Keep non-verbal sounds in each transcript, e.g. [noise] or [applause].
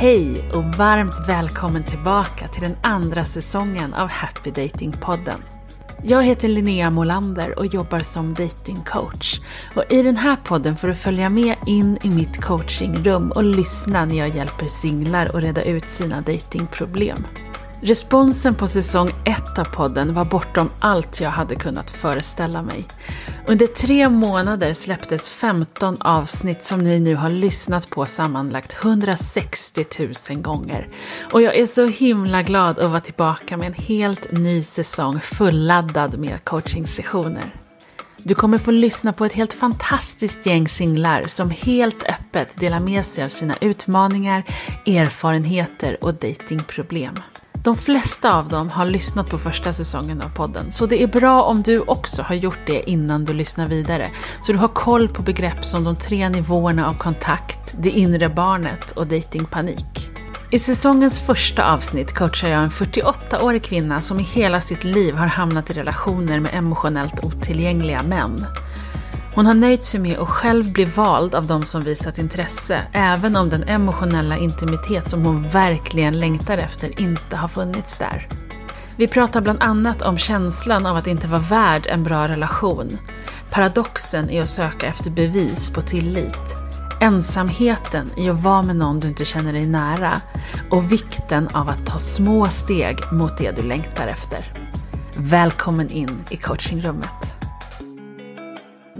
Hej och varmt välkommen tillbaka till den andra säsongen av Happy Dating-podden. Jag heter Linnea Molander och jobbar som datingcoach. Och I den här podden får du följa med in i mitt coachingrum och lyssna när jag hjälper singlar att reda ut sina datingproblem. Responsen på säsong 1 av podden var bortom allt jag hade kunnat föreställa mig. Under tre månader släpptes 15 avsnitt som ni nu har lyssnat på sammanlagt 160 000 gånger. Och jag är så himla glad att vara tillbaka med en helt ny säsong fulladdad med coachingsessioner. Du kommer få lyssna på ett helt fantastiskt gäng singlar som helt öppet delar med sig av sina utmaningar, erfarenheter och datingproblem. De flesta av dem har lyssnat på första säsongen av podden, så det är bra om du också har gjort det innan du lyssnar vidare. Så du har koll på begrepp som de tre nivåerna av kontakt, det inre barnet och datingpanik. I säsongens första avsnitt coachar jag en 48-årig kvinna som i hela sitt liv har hamnat i relationer med emotionellt otillgängliga män. Hon har nöjt sig med att själv bli vald av de som visat intresse, även om den emotionella intimitet som hon verkligen längtar efter inte har funnits där. Vi pratar bland annat om känslan av att inte vara värd en bra relation, paradoxen i att söka efter bevis på tillit, ensamheten i att vara med någon du inte känner dig nära och vikten av att ta små steg mot det du längtar efter. Välkommen in i coachingrummet.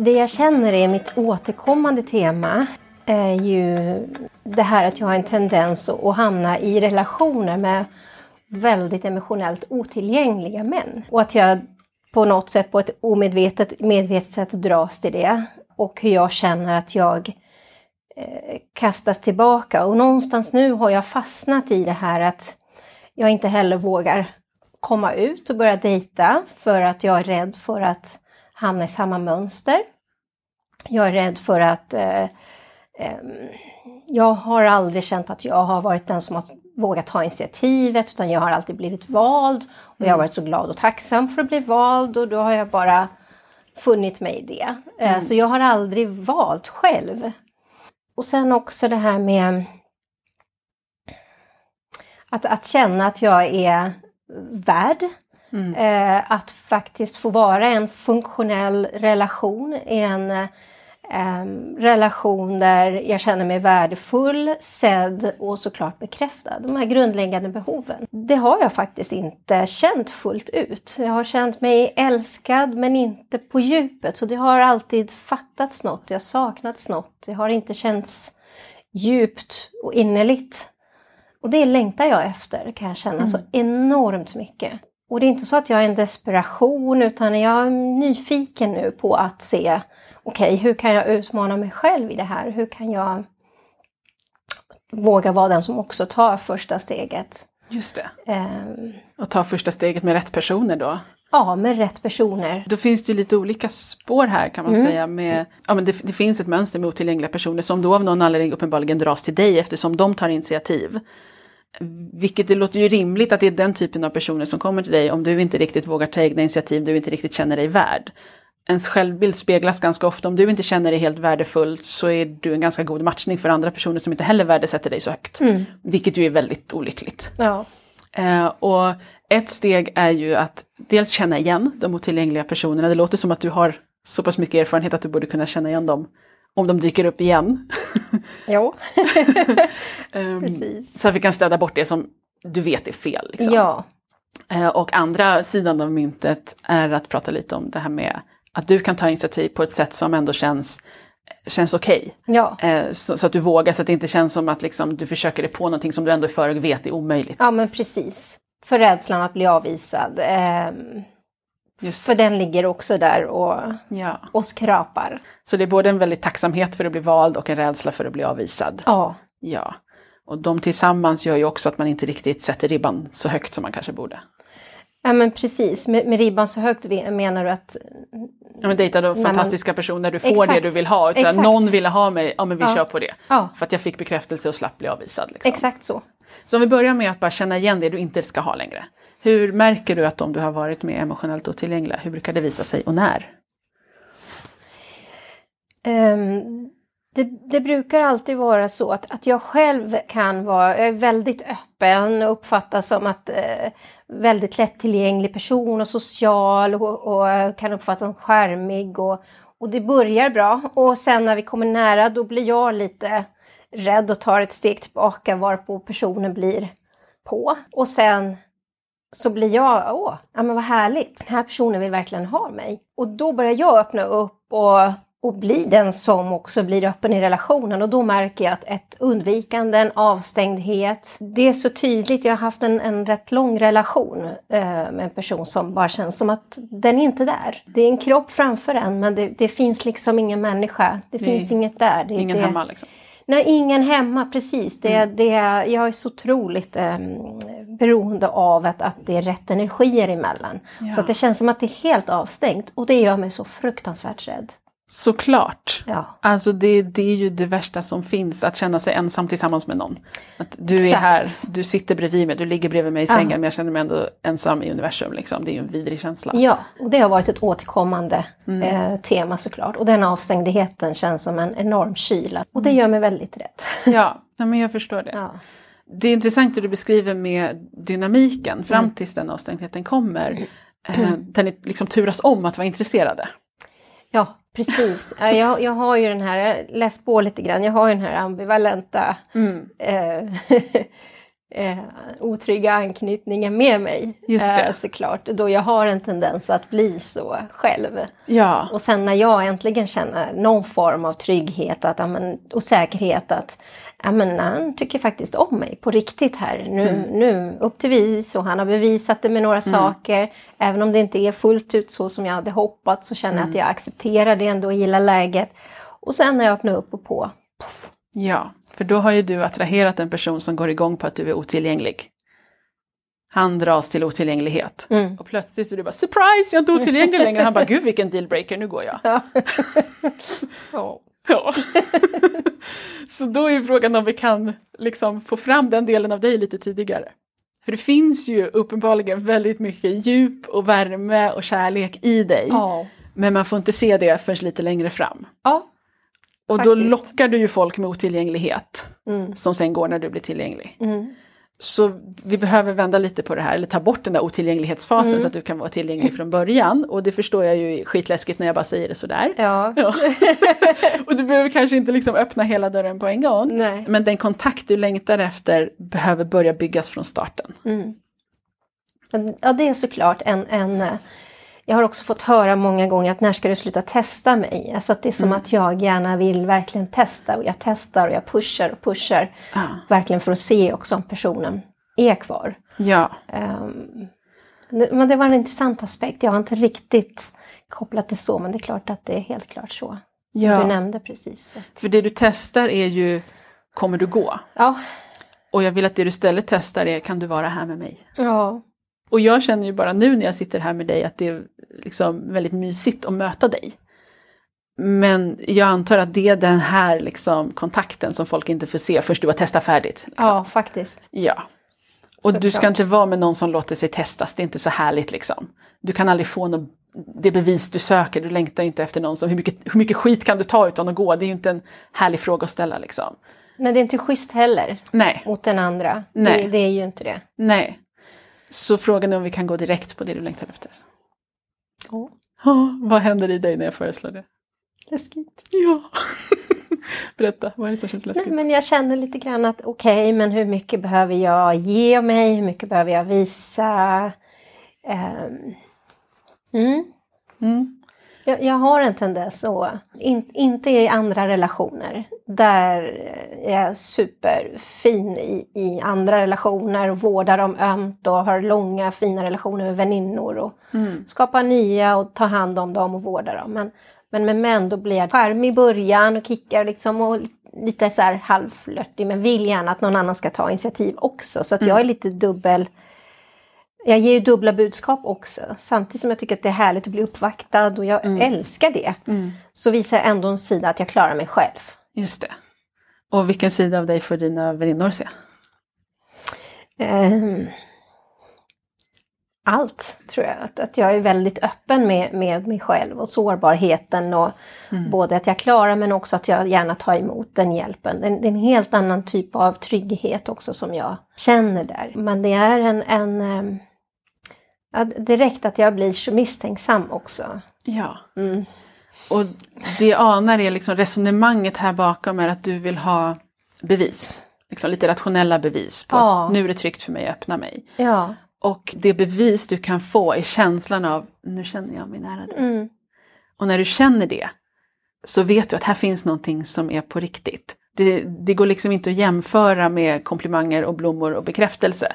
Det jag känner är mitt återkommande tema är ju det här att jag har en tendens att hamna i relationer med väldigt emotionellt otillgängliga män. Och att jag på något sätt, på ett omedvetet medvetet sätt dras till det. Och hur jag känner att jag eh, kastas tillbaka. Och någonstans nu har jag fastnat i det här att jag inte heller vågar komma ut och börja dejta för att jag är rädd för att hamna i samma mönster. Jag är rädd för att eh, eh, jag har aldrig känt att jag har varit den som har vågat ta initiativet utan jag har alltid blivit vald och jag har mm. varit så glad och tacksam för att bli vald och då har jag bara funnit mig i det. Eh, mm. Så jag har aldrig valt själv. Och sen också det här med att, att känna att jag är värd Mm. Eh, att faktiskt få vara en funktionell relation, en eh, relation där jag känner mig värdefull, sedd och såklart bekräftad. De här grundläggande behoven. Det har jag faktiskt inte känt fullt ut. Jag har känt mig älskad men inte på djupet. Så det har alltid fattats något, det har saknats något. Det har inte känts djupt och innerligt. Och det längtar jag efter kan jag känna mm. så enormt mycket. Och det är inte så att jag är en desperation utan jag är nyfiken nu på att se okej, okay, hur kan jag utmana mig själv i det här? Hur kan jag våga vara den som också tar första steget? Just det. Um, och ta första steget med rätt personer då? Ja, med rätt personer. Då finns det ju lite olika spår här kan man mm. säga. Med, ja, men det, det, finns ett mönster med otillgängliga personer som då av någon anledning uppenbarligen dras till dig eftersom de tar initiativ. Vilket det låter ju rimligt att det är den typen av personer som kommer till dig om du inte riktigt vågar ta egna initiativ, du inte riktigt känner dig värd. Ens självbild speglas ganska ofta, om du inte känner dig helt värdefull så är du en ganska god matchning för andra personer som inte heller värdesätter dig så högt. Mm. Vilket ju är väldigt olyckligt. Ja. Eh, och ett steg är ju att dels känna igen de otillgängliga personerna. Det låter som att du har så pass mycket erfarenhet att du borde kunna känna igen dem om de dyker upp igen. Jo, um, [laughs] precis. Så att vi kan städa bort det som du vet är fel. Liksom. Ja. Uh, och andra sidan av myntet är att prata lite om det här med att du kan ta initiativ på ett sätt som ändå känns känns okej. Okay. Ja. Uh, så, så, att du vågar, så att det inte känns som att liksom, du försöker dig på någonting som du ändå i förväg vet är omöjligt. Ja men precis. För rädslan att bli avvisad. Um för den ligger också där och, ja. och skrapar. Så det är både en väldigt tacksamhet för att bli vald och en rädsla för att bli avvisad. Ja. Ja. Och de tillsammans gör ju också att man inte riktigt sätter ribban så högt som man kanske borde. Ja men precis, med, med ribban så högt menar du att... Ja men dejta då fantastiska man... personer, du får Exakt. det du vill ha. Så någon ville ha mig, ja men vi ja. kör på det. Ja. För att jag fick bekräftelse och slapp bli avvisad. Liksom. Exakt så. Så om vi börjar med att bara känna igen det du inte ska ha längre. Hur märker du att om du har varit med emotionellt otillgängliga, hur brukar det visa sig och när? Um, det, det, brukar alltid vara så att, att jag själv kan vara är väldigt öppen och uppfattas som att eh, väldigt lättillgänglig person och social och, och kan uppfattas som skärmig och, och det börjar bra och sen när vi kommer nära då blir jag lite rädd och tar ett steg tillbaka varpå personen blir på och sen så blir jag, åh, ja men vad härligt, den här personen vill verkligen ha mig. Och då börjar jag öppna upp och och bli den som också blir öppen i relationen och då märker jag att ett undvikande, en avstängdhet, det är så tydligt. Jag har haft en, en rätt lång relation eh, med en person som bara känns som att den är inte där. Det är en kropp framför en men det, det finns liksom ingen människa. Det Nej. finns inget där. Det, ingen det, hemma liksom? Nej, ingen hemma, precis. Det, mm. det, jag är så otroligt eh, beroende av att, att det är rätt energier emellan. Ja. Så att det känns som att det är helt avstängt och det gör mig så fruktansvärt rädd. Såklart. Ja. Alltså det, det är ju det värsta som finns, att känna sig ensam tillsammans med någon. Att du Exakt. är här, du sitter bredvid mig, du ligger bredvid mig i sängen ja. men jag känner mig ändå ensam i universum. Liksom. Det är ju en vidrig känsla. Ja, och det har varit ett återkommande mm. eh, tema såklart. Och den avstängdheten känns som en enorm kyla. Och det mm. gör mig väldigt rädd. [laughs] Ja, men jag förstår det. Ja. Det är intressant hur du beskriver med dynamiken fram mm. tills den avstängdheten kommer. Mm. Eh, där ni liksom turas om att vara intresserade. Ja, Precis. Jag, jag har ju den här, läs på lite grann, jag har ju den här ambivalenta mm. eh, [laughs] eh, otrygga anknytningen med mig. Just det. Eh, såklart, då jag har en tendens att bli så själv. Ja. Och sen när jag äntligen känner någon form av trygghet att, amen, och säkerhet att amen, han tycker faktiskt om mig på riktigt här. Nu, mm. nu upp till vis och han har bevisat det med några mm. saker. Även om det inte är fullt ut så som jag hade hoppats så känner jag mm. att jag accepterar det ändå och gillar läget. Och sen när jag öppnar upp och på, puff, Ja, för då har ju du attraherat en person som går igång på att du är otillgänglig. Han dras till otillgänglighet. Mm. Och plötsligt är du bara surprise, jag är inte otillgänglig längre. Han bara gud vilken dealbreaker, nu går jag. Ja. [laughs] ja. [laughs] Så då är frågan om vi kan liksom få fram den delen av dig lite tidigare. För det finns ju uppenbarligen väldigt mycket djup och värme och kärlek i dig. Ja. Men man får inte se det förrän lite längre fram. Ja, och Faktiskt. då lockar du ju folk med otillgänglighet mm. som sen går när du blir tillgänglig. Mm. Så vi behöver vända lite på det här, eller ta bort den där otillgänglighetsfasen mm. så att du kan vara tillgänglig från början. Och det förstår jag ju skitläskigt när jag bara säger det sådär. Ja. ja. [laughs] och du behöver kanske inte liksom öppna hela dörren på en gång. Nej. Men den kontakt du längtar efter behöver börja byggas från starten. Mm. Ja det är såklart en, en jag har också fått höra många gånger att när ska du sluta testa mig? Alltså att det är som mm. att jag gärna vill verkligen testa och jag testar och jag pushar och pushar. Ah. Verkligen för att se också om personen är kvar. Ja. Um, men det var en intressant aspekt. Jag har inte riktigt kopplat det så men det är klart att det är helt klart så. Ja. du nämnde precis. För det du testar är ju, kommer du gå? Ja. Och jag vill att det du istället testar är, kan du vara här med mig? Ja. Och jag känner ju bara nu när jag sitter här med dig att det är liksom väldigt mysigt att möta dig. Men jag antar att det är den här liksom kontakten som folk inte får se först du har testat färdigt. Liksom. Ja, faktiskt. Ja. Och Så du ska inte vara med någon som låter sig testas, det är inte så härligt liksom. Du kan aldrig få något, det bevis du söker, du längtar inte efter någon som, hur mycket, hur mycket skit kan du ta utan att gå? Det är ju inte en härlig fråga att ställa liksom. Nej, det är inte schysst heller. Nej. Mot den andra. Nej. Det, det är ju inte det. Nej. Så frågan är om vi kan gå direkt på det du längtar efter. Ja. Oh, vad händer i dig när jag föreslår det? Läskigt. Ja. [laughs] Berätta, vad är det som känns läskigt? Nej, men jag känner lite grann att okej, okay, men hur mycket behöver jag ge mig? Hur mycket behöver jag visa? Um, mm. Mm. Jag, jag, har en tendens att, in, inte i andra relationer, där är jag superfin i, i andra relationer och vårdar dem ömt och har långa fina relationer med väninnor och mm. skapar nya och tar hand om dem och vårdar dem. Men, men med män då blir jag charmig i början och kickar liksom och lite så här halvflörtig men vill gärna att någon annan ska ta initiativ också så att mm. jag är lite dubbel jag ger ju dubbla budskap också. Samtidigt som jag tycker att det är härligt att bli uppvaktad och jag mm. älskar det. Mm. Så visar jag ändå en sida att jag klarar mig själv. Just det. Och vilken sida av dig får dina väninnor se? Um, allt, tror jag. Att, att jag är väldigt öppen med, med mig själv och sårbarheten och Mm. både att jag klarar men också att jag gärna tar emot den hjälpen. Det, är- det är en helt annan typ av trygghet också som jag känner där. Men det är en, en ehm, ja, direkt att jag blir så misstänksam också. Ja. Mm. Och det jag anar är liksom resonemanget här bakom är att du vill ha bevis. Liksom lite rationella bevis på Ja. att nu är det tryggt för mig att öppna mig. Ja. Och det bevis du kan få är känslan av nu känner jag mig nära dig. Mm. Och när du känner det så vet du att här finns någonting som är på riktigt. Det, det går liksom inte att jämföra med komplimanger och blommor och bekräftelse.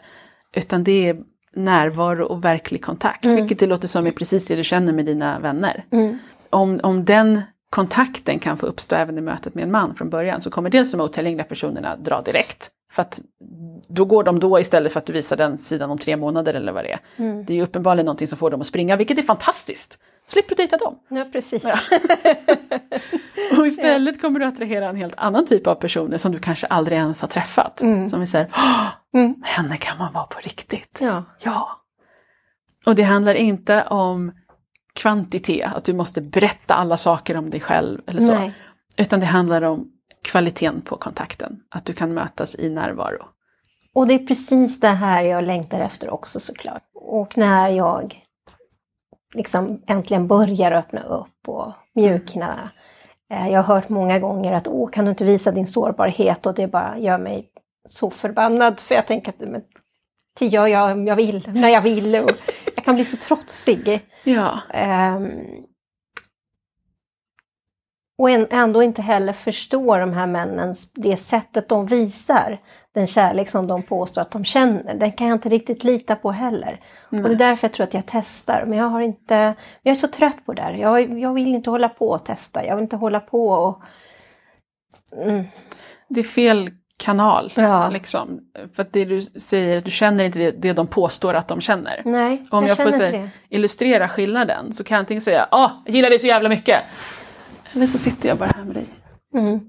Utan det är närvaro och verklig kontakt. Mm. Vilket det låter som är precis det du känner med dina vänner. Mm. Om, om den kontakten kan få uppstå även i mötet med en man från början så kommer dels de otillgängliga personerna dra direkt. För att då går de då istället för att du visar den sidan om tre månader eller vad det är. Mm. Det är ju uppenbarligen någonting som får dem att springa, vilket är fantastiskt. Slipper du dejta dem. Ja, precis. [laughs] Och istället kommer du attrahera en helt annan typ av personer som du kanske aldrig ens har träffat. Mm. Som är såhär, "Åh, Mm. henne kan man vara på riktigt. Ja. Ja. Och det handlar inte om kvantitet, att du måste berätta alla saker om dig själv eller så. Nej. Utan det handlar om kvaliteten på kontakten, att du kan mötas i närvaro. Och det är precis det här jag längtar efter också såklart. Och när jag liksom äntligen börjar öppna upp och mjukna. Eh, Jag har hört många gånger att åh, kan du inte visa din sårbarhet? Och det bara gör mig så förbannad för jag tänker att men, det gör jag om jag vill, när jag vill. Och jag kan bli så trotsig. Ja, Ehm, och ändå inte heller förstå de här männens, det sättet de visar den kärlek som de påstår att de känner. Den kan jag inte riktigt lita på heller. Och det är därför jag tror att jag testar. Men jag har inte, jag är så trött på det där. Jag, jag vill inte hålla på och testa. Jag vill inte hålla på och... Mm, det är fel kanal. Ja. Liksom. För att det du säger, du känner inte det, det de påstår att de känner. nej, Om jag, jag, får inte säga, illustrera skillnaden så kan jag antingen säga ah, jag gillar dig så jävla mycket. Eller så sitter jag bara här med dig. Mm,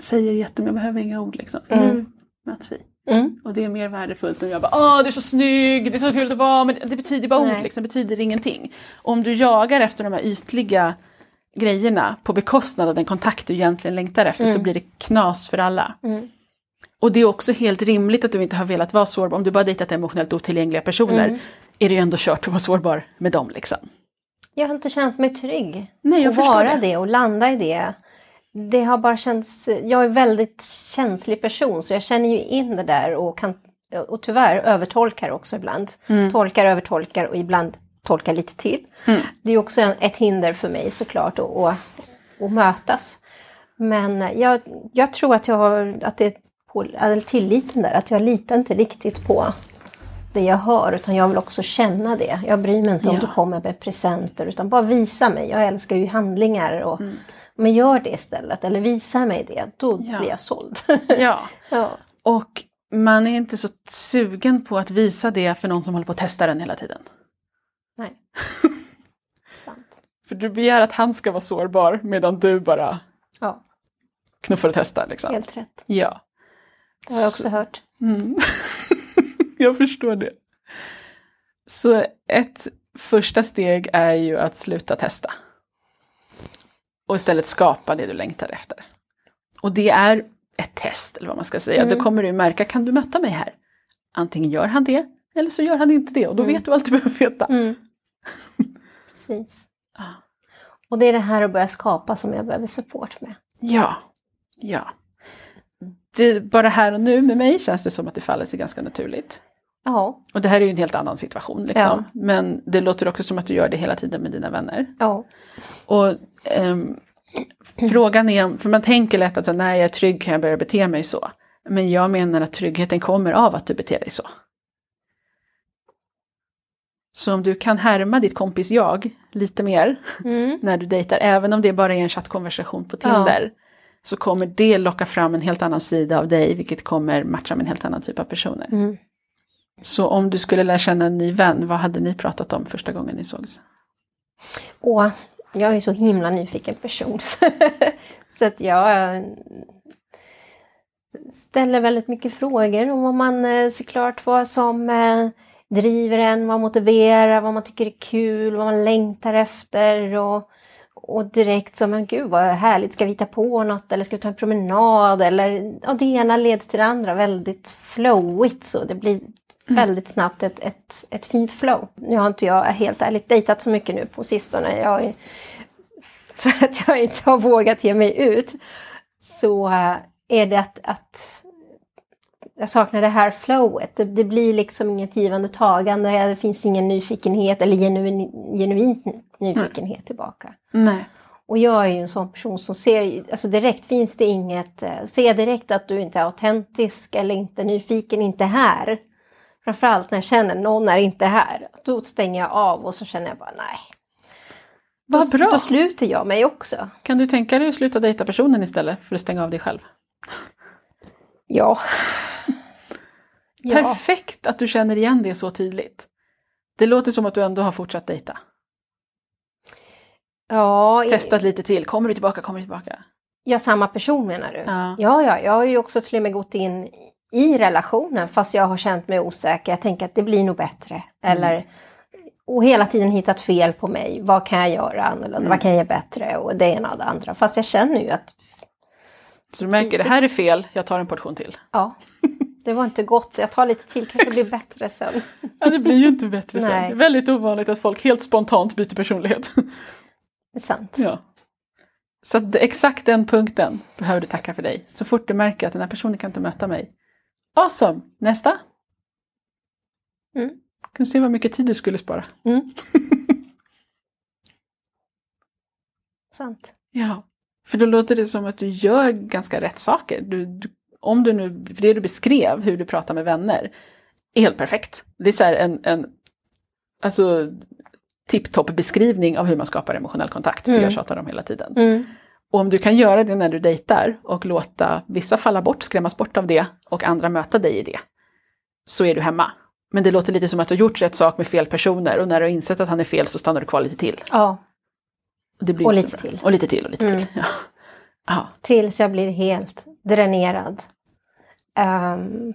Säger jättemycket, jag behöver inga ord liksom. Mm. Nu möts vi. mm, Och det är mer värdefullt än jag bara åh du är så snygg, det är så kul att vara, men det betyder bara ord Nej. liksom, det betyder ingenting. Om du jagar efter de här ytliga grejerna på bekostnad av den kontakt du egentligen längtar efter så Mm. blir det knas för alla. mm, Och det är också helt rimligt att du inte har velat vara sårbar. Om du bara dejtat emotionellt otillgängliga personer Mm. är det ju ändå kört att vara sårbar med dem. Liksom. Jag har inte känt mig trygg. Nej, jag förstår vara det. det. och landa i det. Det har bara känts, jag är en väldigt känslig person så jag känner ju in det där och kan och tyvärr övertolkar också ibland. Tolkar, övertolkar och ibland tolkar lite till. Mm. Det är också en, ett hinder för mig såklart att, att, att mötas. Men jag, jag tror att jag har, att det eller tilliten där, att jag litar inte riktigt på det jag hör utan jag vill också känna det. Jag bryr mig inte om Ja. du kommer med presenter utan bara visa mig. Jag älskar ju handlingar. Och, Men gör det istället eller visa mig det, då Mm. Ja. blir jag såld. [laughs] Ja. [laughs] ja. Och man är inte så sugen på att visa det för någon som håller på att testa den hela tiden. Nej. [laughs] Sant. För du begär att han ska vara sårbar medan du bara Ja, knuffar och testar. Liksom. helt rätt. Ja. Det har jag också hört. Mm. [laughs] jag förstår det. Så ett första steg är ju att sluta testa. Och istället skapa det du längtar efter. Och det är ett test, eller vad man ska säga. Mm. Då kommer du märka, kan du möta mig här? Antingen gör han det, eller så gör han inte det. Och då Mm. vet du allt du behöver veta. Mm. [laughs] Precis. Och det är det här att börja skapa som jag behöver support med. Ja, ja. Det, bara här och nu med mig känns det som att det faller sig ganska naturligt. Ja, Och det här är ju en helt annan situation. Liksom. Men det låter också som att du gör det hela tiden med dina vänner. ja, Och ehm, frågan är, om- för man tänker lätt att så, när jag är trygg kan jag börja bete mig så. Men jag menar att tryggheten kommer av att du beter dig så. Så om du kan härma ditt kompis jag lite mer mm. när du dejtar, även om det bara är en chattkonversation på Tinder, så kommer det locka fram en helt annan sida av dig, vilket kommer matcha med en helt annan typ av personer. Mm. Så om du skulle lära känna en ny vän, vad hade ni pratat om första gången ni sågs? Och jag är så himla nyfiken person. [laughs] så att jag eh, ställer väldigt mycket frågor om vad man eh, såklart vad som eh, driver en, vad motiverar, vad man tycker är kul, vad man längtar efter. Och, och direkt som, men gud vad härligt, ska vi hitta på något eller ska vi ta en promenad? Eller ja, det ena leder till det andra väldigt flowigt så det blir väldigt snabbt ett, ett, ett fint flow. Nu har inte jag helt ärligt dejtat så mycket nu på sistone. Jag är, [laughs] för att jag inte har vågat ge mig ut. Så äh, är det att, att jag saknar det här flowet. Det, det, blir liksom inget givande tagande. Det finns ingen nyfikenhet eller genuin, genuin nyfikenhet mm. tillbaka. Nej. Och jag är ju en sån person som ser, alltså direkt finns det inget, äh, ser direkt att du inte är autentisk eller inte nyfiken, inte här. Framförallt när jag känner någon är inte här. Då stänger jag av och så känner jag bara nej. Vad då, bra. Då sluter jag mig också. Kan du tänka dig att sluta dejta personen istället för att stänga av dig själv? Ja. [laughs] Perfekt att du känner igen det så tydligt. Det låter som att du ändå har fortsatt dejta. Ja. Testat lite till, kommer du tillbaka, kommer du tillbaka? Ja, samma person menar du? Ja. ja, ja, jag har ju också till och med gått in i relationen fast jag har känt mig osäker. Jag tänker att det blir nog bättre. Mm. Eller, och hela tiden hittat fel på mig. Vad kan jag göra annorlunda? Mm. Vad kan jag göra bättre? Och det ena och det andra. Fast jag känner ju att... Så du märker, det här är fel, jag tar en portion till. Ja. Det var inte gott, jag tar lite till, kanske blir bättre sen. [laughs] ja, det blir ju inte bättre sen. Det är väldigt ovanligt att folk helt spontant byter personlighet. Det är sant. Ja. Så att exakt den punkten behöver du tacka för dig. Så fort du märker att den här personen kan inte möta mig, Awesome! Nästa! Mm. Kan du se vad mycket tid du skulle spara? Mm. [laughs] Sant. Ja, för då låter det som att du gör ganska rätt saker. Du, du, om du nu, för det du beskrev, hur du pratar med vänner, är helt perfekt. Det är så en, en alltså, tipptopp beskrivning av hur man skapar emotionell kontakt. Mm. Det jag tjatar om hela tiden. Mm. Och om du kan göra det när du dejtar och låta vissa falla bort, skrämmas bort av det och andra möta dig i det, så är du hemma. Men det låter lite som att du har gjort rätt sak med fel personer och när du har insett att han är fel så stannar du kvar lite till. Ja. Och, och lite till. Och lite till och lite mm. till. [laughs] Ja. Ja. Tills jag blir helt dränerad. Um,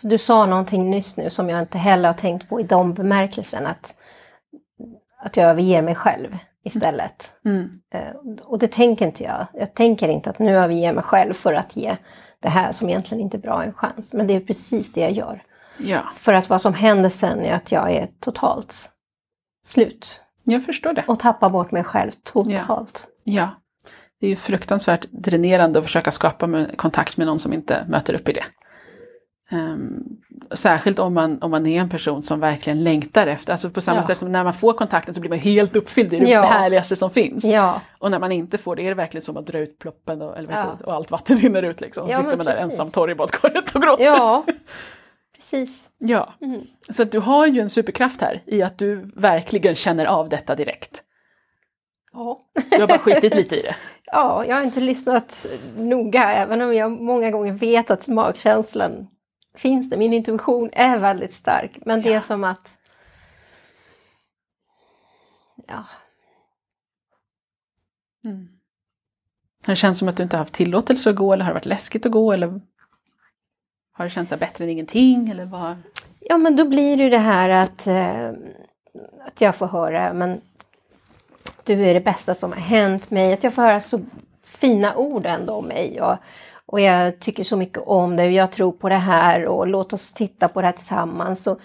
du sa någonting nyss nu som jag inte heller har tänkt på i de bemärkelsen att, att jag överger mig själv istället. Mm. Eh, och det tänker inte jag. Jag tänker inte att nu överger jag mig själv för att ge det här som egentligen inte är bra en chans. Men det är precis det jag gör. Ja. För att vad som händer sen är att jag är totalt slut. Jag förstår det. Och tappar bort mig själv totalt. Ja. ja. Det är ju fruktansvärt dränerande att försöka skapa kontakt med någon som inte möter upp i det. Um, särskilt om man, om man är en person som verkligen längtar efter, alltså på samma ja. sätt som när man får kontakten så blir man helt uppfylld, det är det ja. härligaste som finns. Ja. Och när man inte får det är det verkligen som att dra ut ploppen och, eller ja. och allt vatten rinner ut liksom. Så sitter man där ensam torr i badkaret och gråter. Ja, [laughs] precis. Ja, mm. så du har ju en superkraft här i att du verkligen känner av detta direkt. Ja. Du har bara skitit lite i det. [laughs] Ja, jag har inte lyssnat noga även om jag många gånger vet att magkänslan finns det. Min intuition är väldigt stark. Men det är som att... Ja. Mm. Har det känts som att du inte haft tillåtelse att gå eller har det varit läskigt att gå? Eller har det känts bättre än ingenting? Eller vad? Ja men då blir det ju det här att, eh, att jag får höra men du är det bästa som har hänt mig. Att jag får höra så fina ord ändå om mig. Och, och jag tycker så mycket om det och jag tror på det här och låt oss titta på det här tillsammans. Och,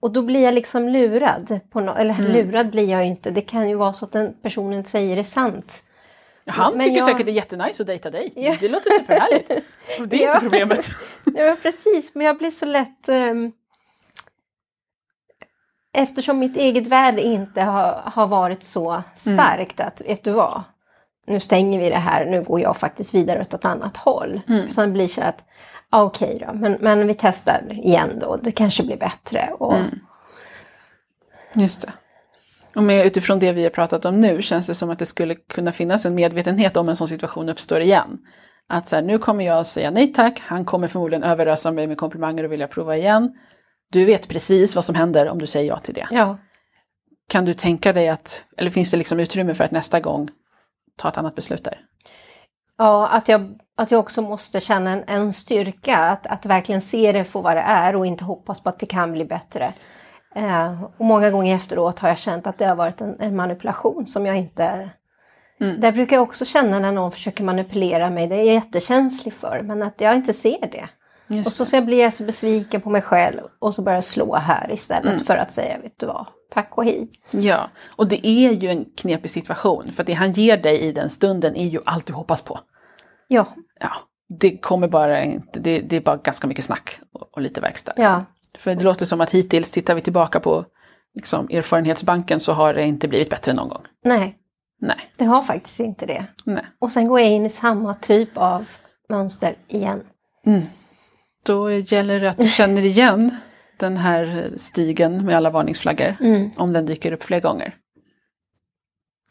och då blir jag liksom lurad. På no eller mm. lurad blir jag ju inte. Det kan ju vara så att den personen säger det sant. Han men tycker jag... säkert det är jättenice att dejta dig. Ja. Det låter superhärligt. [laughs] Det är ja. inte problemet. [laughs] ja precis, men jag blir så lätt... Um... Eftersom mitt eget värde inte har, har varit så starkt mm. att, vet du vad? Nu stänger vi det här, nu går jag faktiskt vidare åt ett annat håll. Mm. Så det blir så att, okej okay då, men, men vi testar igen då, det kanske blir bättre. Och... Mm. Just det. Och med, utifrån det vi har pratat om nu känns det som att det skulle kunna finnas en medvetenhet om en sån situation uppstår igen. Att så här, nu kommer jag säga nej tack, han kommer förmodligen överösa mig med komplimanger och vilja prova igen. Du vet precis vad som händer om du säger ja till det. Ja. Kan du tänka dig att, eller finns det liksom utrymme för att nästa gång ta ett annat beslut där. Ja, att jag, att jag också måste känna en, en styrka, att, att verkligen se det för vad det är och inte hoppas på att det kan bli bättre. Eh, och många gånger efteråt har jag känt att det har varit en, en manipulation som jag inte... Mm. Där brukar jag också känna när någon försöker manipulera mig, det är jag jättekänslig för, men att jag inte ser det. Just Och så, så blir jag så besviken på mig själv och så börjar jag slå här istället Mm. för att säga, vet du vad, tack och hej. Ja, och det är ju en knepig situation för det han ger dig i den stunden är ju allt du hoppas på. Ja, Ja, det kommer bara inte, det, det är bara ganska mycket snack och, och lite verkstad. liksom. ja, För det låter som att hittills, tittar vi tillbaka på liksom, erfarenhetsbanken så har det inte blivit bättre någon gång. nej, Nej, det har faktiskt inte det. nej. Och sen går jag in i samma typ av mönster igen. Mm. Då gäller det att du känner igen den här stigen med alla varningsflaggor. Mm. om den dyker upp fler gånger.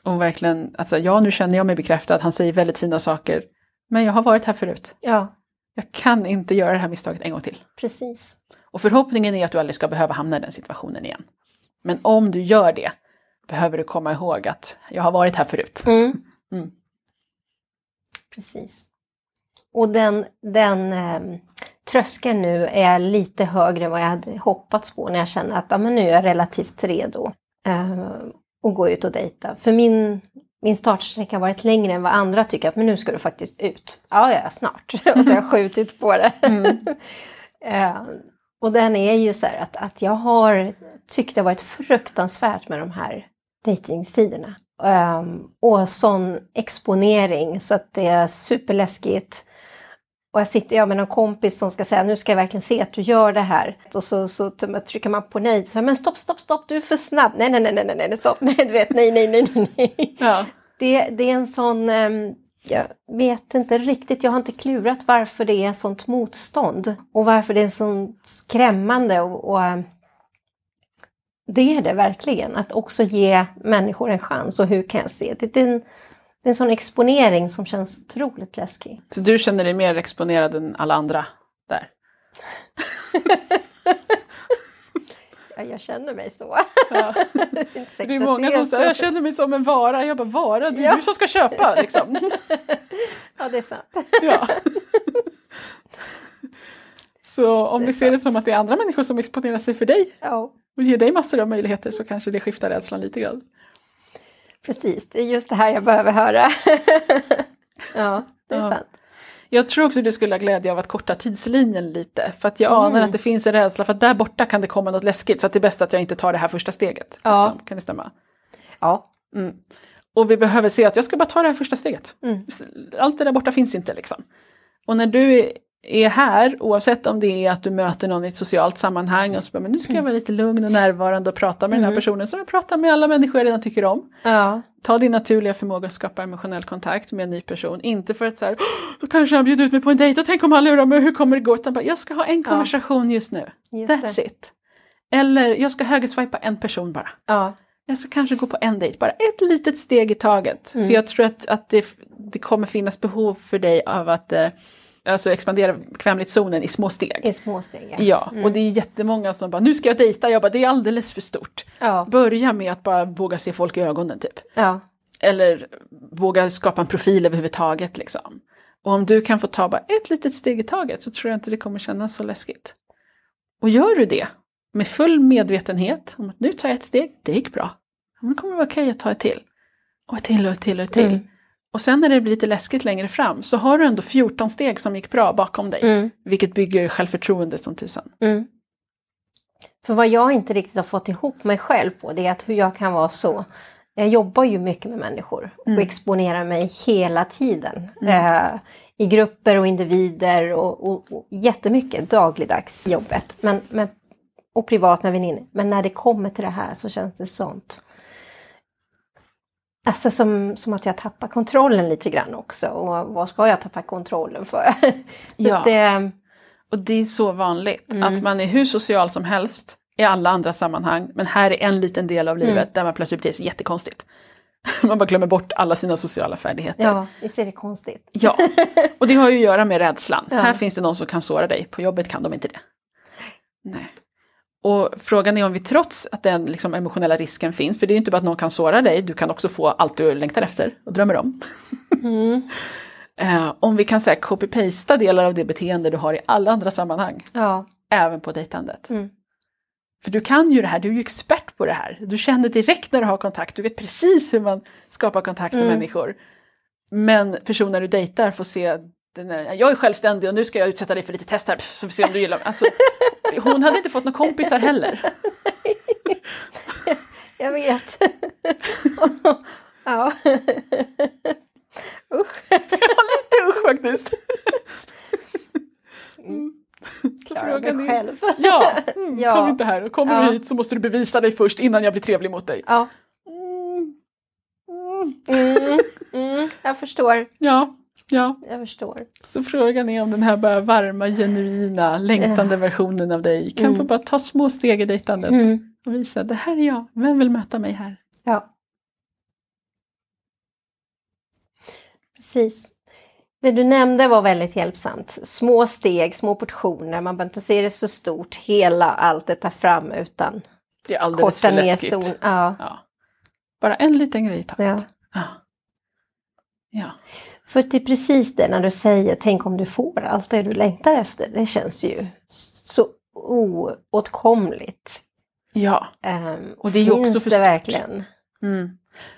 Och verkligen, alltså ja nu känner jag mig bekräftad, han säger väldigt fina saker. Men jag har varit här förut. Ja, Jag kan inte göra det här misstaget en gång till. precis. Och förhoppningen är att du aldrig ska behöva hamna i den situationen igen. Men om du gör det, behöver du komma ihåg att jag har varit här förut. Mm. [laughs] Mm. Precis. Och den, den eh, tröskeln nu är lite högre än vad jag hade hoppats på när jag känner att ja, men nu är jag relativt redo eh, att gå ut och dejta. För min, min startsträcka har varit längre än vad andra tycker att men nu ska du faktiskt ut. Ja, ja, snart. [laughs] och så har jag skjutit på det. Mm. [laughs] Eh, och den är ju så här att, att jag har tyckt det har varit fruktansvärt med de här dejtingsidorna. Um, och sån exponering så att det är superläskigt. Och jag sitter jag med någon kompis som ska säga nu ska jag verkligen se att du gör det här. Och så, så trycker man på nej. Så, men stopp, stopp, stopp, du är för snabb. Nej, nej, nej, nej, nej, stopp, [laughs] nej, du vet, nej, nej, nej, nej, nej. Ja. Det, det är en sån, ehm, jag vet inte riktigt, jag har inte klurat varför det är sånt motstånd. Och varför det är så skrämmande. Och, och, ehm, det är det verkligen, att också ge människor en chans. Och hur kan jag se? Det, det, är, en, det är en sån exponering som känns otroligt läskig. Så du känner dig mer exponerad än alla andra där? [laughs] Ja, jag känner mig så. Ja. [laughs] det är, Det många det är som säger jag känner mig som en vara. Jag bara vara, det är Ja. du som ska köpa liksom. [laughs] Ja, det är sant. Ja. Så om vi ser det som att det är andra människor som exponerar sig för dig Ja, och ger dig massor av möjligheter så kanske det skiftar rädslan lite grann. Precis. Det är just det här jag behöver höra. [laughs] ja, det är Ja. sant. Jag tror också du skulle ha glädje av att korta tidslinjen lite. För att jag anar Mm. att det finns en rädsla för att där borta kan det komma något läskigt. Så att det är bäst att jag inte tar det här första steget. Ja. Liksom. Kan det stämma? Ja. Mm. Och vi behöver se att jag ska bara ta det här första steget. Mm. Allt det där borta finns inte liksom. Och när du är- är här, oavsett om det är att du möter någon i ett socialt sammanhang och så bara, men nu ska jag vara lite lugn och närvarande och prata med den här Mm. personen som jag pratar med alla människor jag redan tycker om. Ja. Ta din naturliga förmåga att skapa emotionell kontakt med en ny person. Inte för att så här, "Åh, då kanske han bjuder ut mig på en dejt och tänk om han lurar mig, hur kommer det gå? Utan bara, jag ska ha en konversation just nu. Just That's det. it. Eller jag ska högerswipa en person bara. Ja. Jag ska kanske gå på en dejt, bara ett litet steg i taget. Mm. För jag tror att, att det, det kommer finnas behov för dig av att eh, alltså expandera bekvämlighetszonen i små steg. I små steg. Ja, Mm. och det är jättemånga som bara, nu ska jag dejta, jag bara, det är alldeles för stort. Ja. Börja med att bara våga se folk i ögonen typ. Ja. Eller våga skapa en profil överhuvudtaget liksom. Och om du kan få ta bara ett litet steg i taget så tror jag inte det kommer kännas så läskigt. Och gör du det med full medvetenhet om att nu tar jag ett steg, det gick bra. Ja, men Det kommer vara okej att ta ett till. Och ett till och ett till och ett till. Mm. Och sen när det blir lite läskigt längre fram så har du ändå 14 steg som gick bra bakom dig. Mm. Vilket bygger självförtroende som tusan. Mm. För vad jag inte riktigt har fått ihop mig själv på det är att hur jag kan vara så. Jag jobbar ju mycket med människor och Mm. exponerar mig hela tiden. Eh, I grupper och individer och, och, och jättemycket dagligdags i jobbet. Men, men, och privat med väninnor. Men när det kommer till det här så känns det sånt. Alltså som, som att jag tappar kontrollen lite grann också. Och vad ska jag tappa kontrollen för? [laughs] Ja. det, Och det är så vanligt Mm. att man är hur social som helst i alla andra sammanhang, men här är en liten del av livet Mm. där man plötsligt beter sig jättekonstigt. [laughs] Man bara glömmer bort alla sina sociala färdigheter. ja, visst är det konstigt? Ja, [laughs] och det har ju att göra med rädslan. Ja. Här finns det någon som kan såra dig, på jobbet kan de inte det. Nej. Och frågan är om vi trots att den liksom emotionella risken finns, för det är inte bara att någon kan såra dig, du kan också få allt du längtar efter och drömmer om. Mm. [laughs] Eh, om vi kan säga copy-pasta delar av det beteende du har i alla andra sammanhang, Ja. även på dejtandet. Mm. För du kan ju det här, du är ju expert på det här. Du känner direkt när du har kontakt, du vet precis hur man skapar kontakt med Mm. människor. Men personer du dejtar får se, här, jag är självständig och nu ska jag utsätta dig för lite test här [laughs] så vi ser om du gillar mig. Alltså, hon hade inte fått några kompisar heller. [laughs] Jag vet. ja. [laughs] Usch. Lite usch faktiskt. Mm. Så Klarar frågan mig är, själv. ja, mm, Ja. kom inte här kommer Ja. du hit så måste du bevisa dig först innan jag blir trevlig mot dig. Ja. Mm. Mm. Mm, mm, jag förstår. Ja, ja. Jag förstår. Så frågan är om den här bara varma, genuina, längtande versionen av dig kan få Mm. bara ta små steg i dejtandet Mm. och visa det här är jag, vem vill möta mig här? Ja. Precis. Det du nämnde var väldigt hjälpsamt. Små steg, små portioner. Man behöver inte se det så stort, hela allt det tar fram utan Det är alldeles korta ner läskigt. zon. Ja, Ja. Bara en liten grej i taget. ja. Ja. ja. För det är precis det när du säger tänk om du får allt det du längtar efter. Det känns ju så oåtkomligt. ja. Um, Och det är ju också för det verkligen? Mm.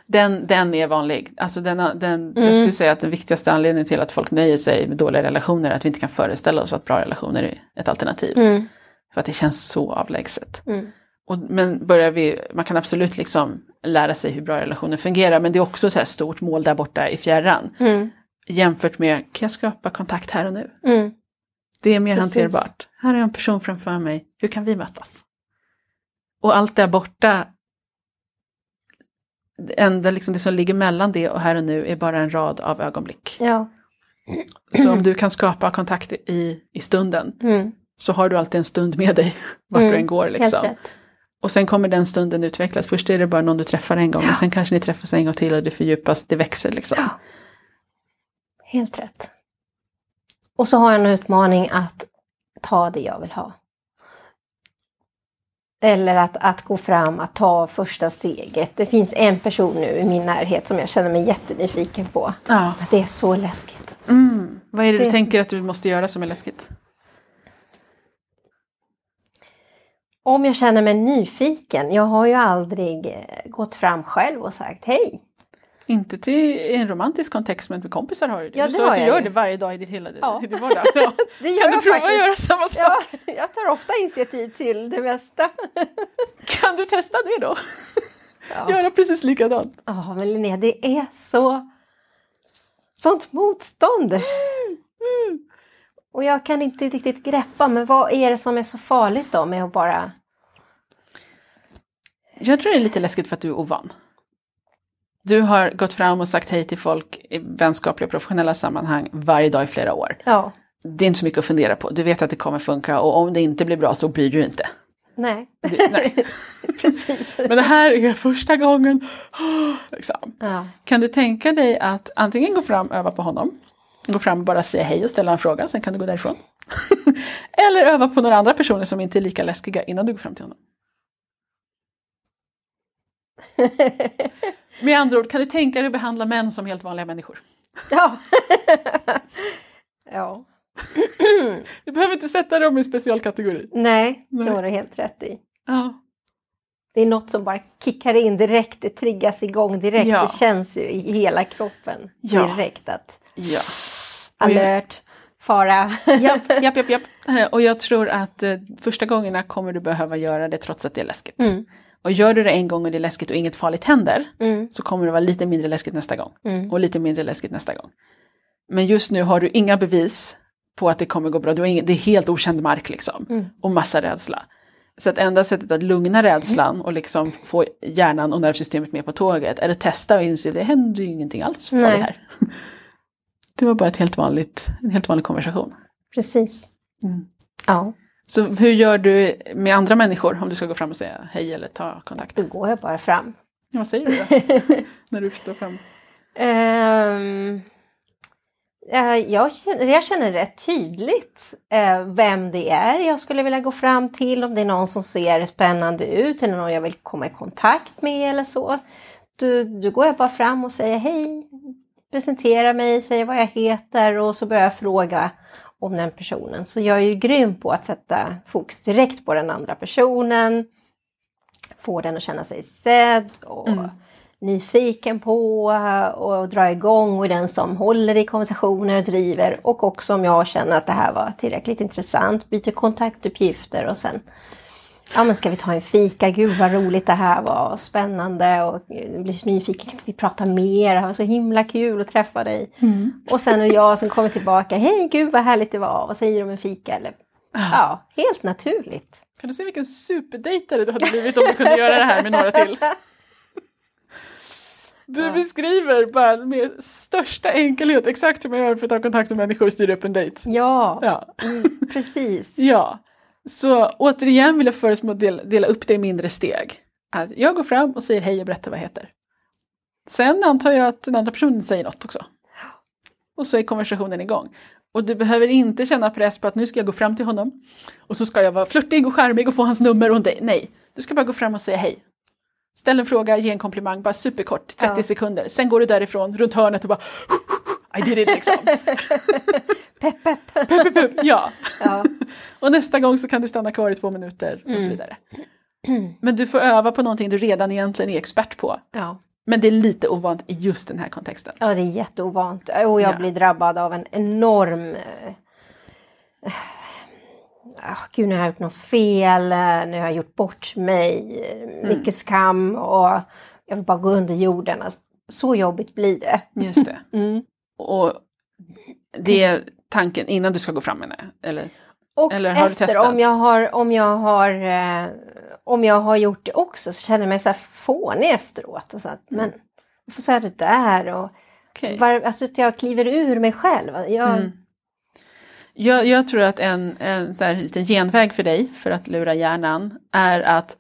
Den, den är vanlig. Alltså den, den, Mm. Jag skulle säga att den viktigaste anledningen till att folk nöjer sig med dåliga relationer är att vi inte kan föreställa oss att bra relationer är ett alternativ. Mm, För att det känns så avlägset. mm, Och, men börjar vi, man kan absolut liksom lära sig hur bra relationer fungerar men det är också så här stort mål där borta i fjärran. Jämfört med, kan jag skapa kontakt här och nu? mm. Det är mer Precis. hanterbart. Här är en person framför mig, hur kan vi mötas? Och allt där borta, det, enda, liksom det som ligger mellan det och här och nu är bara en rad av ögonblick. Ja. Så om du kan skapa kontakt i, i stunden Mm. så har du alltid en stund med dig [laughs] vart Mm, du än går. Liksom. Och sen kommer den stunden utvecklas. Först är det bara någon du träffar en gång Ja. och sen kanske ni träffas en gång till och det fördjupas, det växer liksom. Ja. Helt rätt. Och så har jag en utmaning att ta det jag vill ha. Eller att, att gå fram, att ta första steget. Det finns en person nu i min närhet som jag känner mig jättenyfiken på. Ja. Men det är så läskigt. Mm. Vad är det, Det du tänker att du måste göra som är läskigt? Om jag känner mig nyfiken, jag har ju aldrig eh, gått fram själv och sagt hej. Inte till i en romantisk kontext men med kompisar har du det. Ja, du sa att du gör det varje dag i ditt hela Ja. vardag. Ja. [laughs] Det gör Kan du prova faktiskt. att göra samma sak? Ja, jag tar ofta initiativ till det mesta. [laughs] Kan du testa det då? Ja. Göra precis likadant. Ja, men Linnea, det är så... Sånt motstånd! Och jag kan inte riktigt greppa, men vad är det som är så farligt då med att bara... Jag tror det är lite läskigt för att du är ovan. Du har gått fram och sagt hej till folk i vänskapliga och professionella sammanhang varje dag i flera år. Ja, Det är inte så mycket att fundera på. Du vet att det kommer funka och om det inte blir bra så bryr du inte. nej, Det, nej. [laughs] precis. Men det här är första gången. [gasps] Liksom. Ja, Kan du tänka dig att antingen gå fram och öva på honom, gå fram och bara säga hej och ställa en fråga, sen kan du gå därifrån. [laughs] Eller öva på några andra personer som inte är lika läskiga innan du går fram till honom. [laughs] Med andra ord, kan du tänka dig att behandla män som helt vanliga människor? ja. [laughs] ja. Du behöver inte sätta dem i specialkategori. Nej, det Nej. har du helt rätt i. Ja. Det är något som bara kickar in direkt, det triggas igång direkt. Ja. Det känns ju i hela kroppen Ja. direkt att ja. Alert, fara. Japp, japp, [laughs] japp, japp. Eh, Och jag tror att eh, första gångerna kommer du behöva göra det trots att det är läskigt. Mm, Och gör du det en gång och det är läskigt och inget farligt händer, mm, så kommer det vara lite mindre läskigt nästa gång. mm. Och lite mindre läskigt nästa gång. Men just nu har du inga bevis på att det kommer gå bra. Du har ingen, det är helt okänd mark liksom. Mm. Och massa rädsla. Så att enda sättet att lugna rädslan och liksom få hjärnan och nervsystemet med på tåget är att testa och inse att det händer ju ingenting alls farligt Nej. här. [laughs] Det var bara ett helt vanligt, en helt vanlig konversation. Precis. Mm. Ja, Så hur gör du med andra människor om du ska gå fram och säga hej eller ta kontakt? då går jag bara fram. Vad säger du då? [laughs] När du står fram? Ehm, eh, jag, känner, jag känner rätt tydligt eh, vem det är jag skulle vilja gå fram till. Om det är någon som ser spännande ut eller någon jag vill komma i kontakt med eller så. Då, då går jag bara fram och säger hej, presenterar mig, säger vad jag heter och så börjar jag fråga om den personen. Så jag är ju grym på att sätta fokus direkt på den andra personen. Få den att känna sig sedd och Mm. nyfiken på och dra igång och den som håller i konversationer och driver. Och också om jag känner att det här var tillräckligt intressant, byter kontaktuppgifter och sen Ja men ska vi ta en fika? Gud vad roligt det här var, spännande och jag blir så nyfiken, kan vi prata mer? Det var så himla kul att träffa dig. Och sen är det jag som kommer tillbaka, hej gud vad härligt det var, vad säger du om en fika? Eller, ja, helt naturligt. Kan du se vilken superdejtare du hade blivit om du kunde göra det här med några till? Du beskriver bara med största enkelhet exakt hur man gör för att ta kontakt med människor och styra upp en dejt. Ja, Ja. Mm, precis. ja. Så återigen vill jag föreslå att dela, dela upp det i mindre steg. Att jag går fram och säger hej och berättar vad jag heter. Sen antar jag att den andra personen säger något också. Och så är konversationen igång. Och du behöver inte känna press på att nu ska jag gå fram till honom och så ska jag vara flörtig och charmig och få hans nummer och dejt. Nej, du ska bara gå fram och säga hej. Ställ en fråga, ge en komplimang, bara superkort, 30 Ja. sekunder. Sen går du därifrån, runt hörnet och bara I did it liksom. [laughs] Pepp, pepp. Pup, pup, pup. Ja. Ja. Och nästa gång så kan du stanna kvar i två minuter och så Mm. vidare. Men du får öva på någonting du redan egentligen är expert på. Ja. Men det är lite ovant i just den här kontexten. ja, det är jätteovant. Och jag Ja. blir drabbad av en enorm... ah, gud, nu har jag gjort något fel, eh, nu har jag gjort bort mig, eh, mycket skam och jag vill bara gå under jorden. Alltså, så jobbigt blir det. Just det. Mm. Och det är tanken innan du ska gå fram med det. Eller? Och Eller har du efter, testat? om jag har, om jag har, eh, om jag har gjort det också så känner jag mig så här fånig efteråt. Och så att, men varför sa jag det där? Och, Okej. var, alltså att jag kliver ur mig själv. Jag, Mm. Jag, jag tror att en, en så här liten genväg för dig för att lura hjärnan är att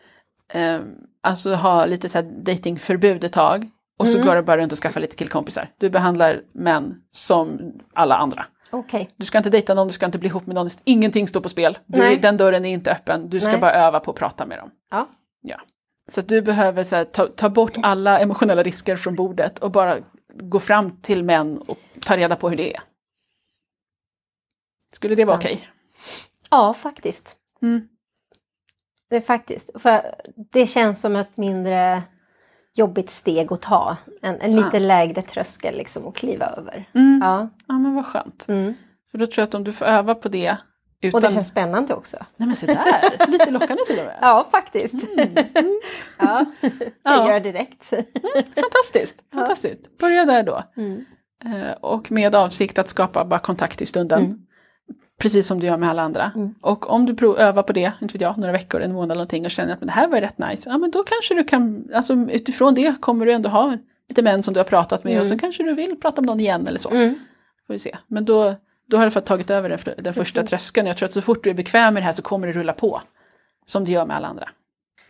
eh, alltså ha lite så här datingförbud ett tag. Och så Mm. går du bara runt och skaffar lite killkompisar. Du behandlar män som alla andra. Okej, Du ska inte dejta någon, du ska inte bli ihop med någon, ingenting står på spel. Du, den dörren är inte öppen, du ska Nej. bara öva på att prata med dem. ja. Ja. Så du behöver så här, ta, ta bort alla emotionella risker från bordet och bara gå fram till män och ta reda på hur det är. Skulle det vara okej? ja, faktiskt. Mm. Det är faktiskt. För det känns som ett mindre jobbigt steg att ta. En, en lite lägre tröskel liksom att kliva över. Mm. Ja. Ja men vad skönt. Mm. För då tror jag att om du får öva på det utan... Och det känns spännande också. Nej men se där, lite lockande till och med. [laughs] Ja, faktiskt. ja, [laughs] det [laughs] Ja. gör direkt. Fantastiskt, fantastiskt. Börja där då. Mm. Eh, Och med avsikt att skapa bara kontakt i stunden. Mm. Precis som du gör med alla andra. Mm. Och om du prov, övar på det, inte vet jag, några veckor, en månad eller någonting och känner att men det här var rätt nice. Ja men då kanske du kan, alltså utifrån det kommer du ändå ha lite män som du har pratat med och så kanske du vill prata med någon igen eller så. Mm. Får vi se. Men då, då har du fått tagit över den, den första Precis. tröskeln. Jag tror att så fort du är bekväm med det här så kommer det rulla på. Som det gör med alla andra.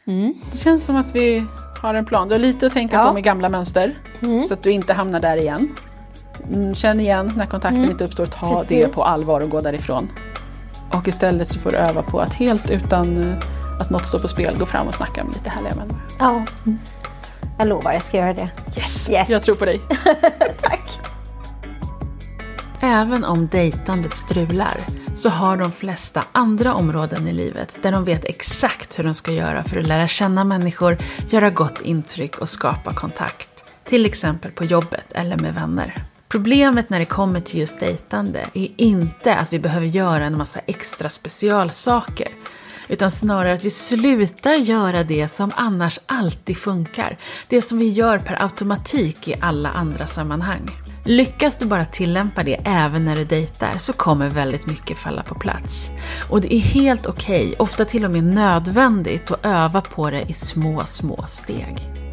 Mm. Det känns som att vi har en plan. Du har lite att tänka Ja. på med gamla mönster. Mm. Så att du inte hamnar där igen. Mm, Känn igen när kontakten Mm. inte uppstår, ta Precis. det på allvar och gå därifrån. Och istället så får du öva på att helt utan eh, att något står på spel gå fram och snacka med lite härliga människor. Ja. Jag lovar, jag ska göra det. Yes! Yes. Jag tror på dig. [laughs] Tack! Även om dejtandet strular så har de flesta andra områden i livet där de vet exakt hur de ska göra för att lära känna människor, göra gott intryck och skapa kontakt. Till exempel på jobbet eller med vänner. Problemet när det kommer till just dejtande är inte att vi behöver göra en massa extra specialsaker. Utan snarare att vi slutar göra det som annars alltid funkar. Det som vi gör per automatik i alla andra sammanhang. Lyckas du bara tillämpa det även när du dejtar så kommer väldigt mycket falla på plats. Och det är helt okej, ofta till och med nödvändigt, att öva på det i små, små steg.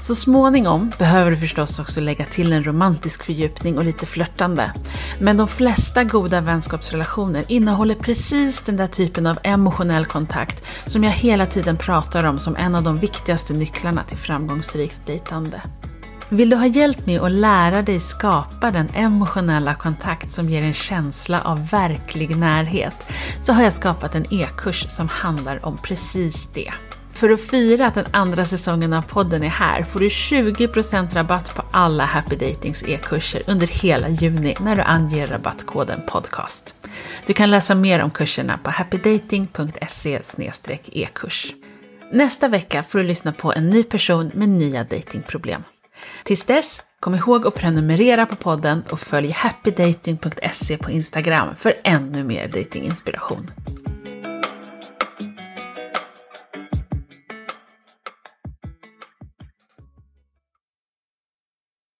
Så småningom behöver du förstås också lägga till en romantisk fördjupning och lite flörtande. Men de flesta goda vänskapsrelationer innehåller precis den där typen av emotionell kontakt som jag hela tiden pratar om som en av de viktigaste nycklarna till framgångsrikt dejtande. Vill du ha hjälp med att lära dig skapa den emotionella kontakt som ger en känsla av verklig närhet så har jag skapat en e-kurs som handlar om precis det för att fira att den andra säsongen av podden är här får du 20% rabatt på alla Happy Datings e-kurser under hela juni när du anger rabattkoden podcast. Du kan läsa mer om kurserna på happydating.se e-kurs. Nästa vecka får du lyssna på en ny person med nya datingproblem. Tills dess, kom ihåg att prenumerera på podden och följ happydating.se på Instagram för ännu mer datinginspiration.